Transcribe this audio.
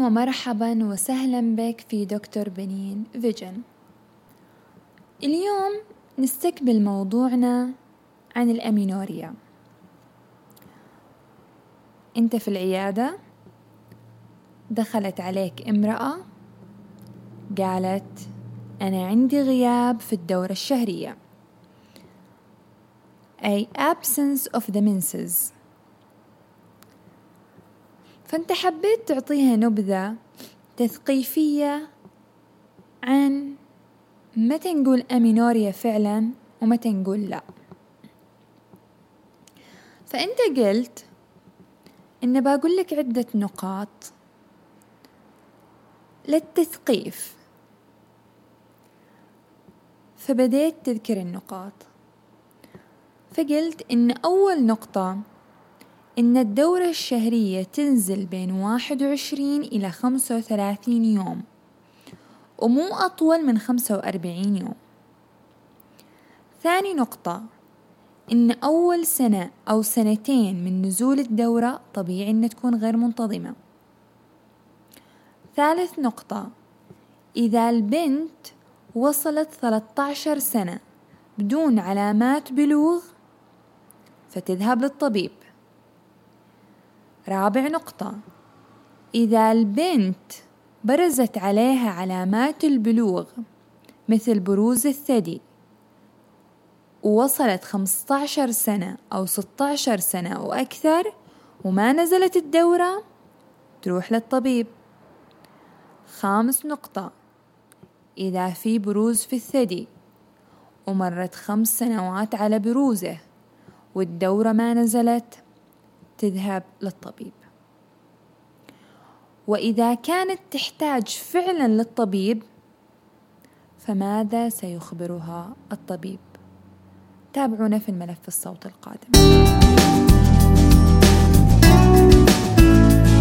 ومرحبا وسهلا بك في دكتور بنين فيجن. اليوم نستقبل موضوعنا عن الأمينوريا. أنت في العيادة دخلت عليك امرأة قالت أنا عندي غياب في الدورة الشهرية. أي absence of the menses فأنت حبيت تعطيها نبذة تثقيفية عن متى نقول أمينوريا فعلا ومتى نقول لا. فأنت قلت إن بقول لك عدة نقاط للتثقيف. فبديت تذكر النقاط. فقلت إن أول نقطة إن الدورة الشهرية تنزل بين واحد وعشرين إلى خمسة وثلاثين يوم. ومو أطول من خمسة وأربعين يوم. ثاني نقطة إن أول سنة أو سنتين من نزول الدورة طبيعي إن تكون غير منتظمة. ثالث نقطة إذا البنت وصلت 13 سنة بدون علامات بلوغ فتذهب للطبيب. رابع نقطة. إذا البنت برزت عليها علامات البلوغ مثل بروز الثدي ووصلت 15 سنة أو 16 سنة وأكثر وما نزلت الدورة تروح للطبيب. خامس نقطة. إذا في بروز في الثدي ومرت خمس سنوات على بروزه والدورة ما نزلت تذهب للطبيب. وإذا كانت تحتاج فعلا للطبيب فماذا سيخبرها الطبيب؟ تابعونا في الملف الصوت القادم.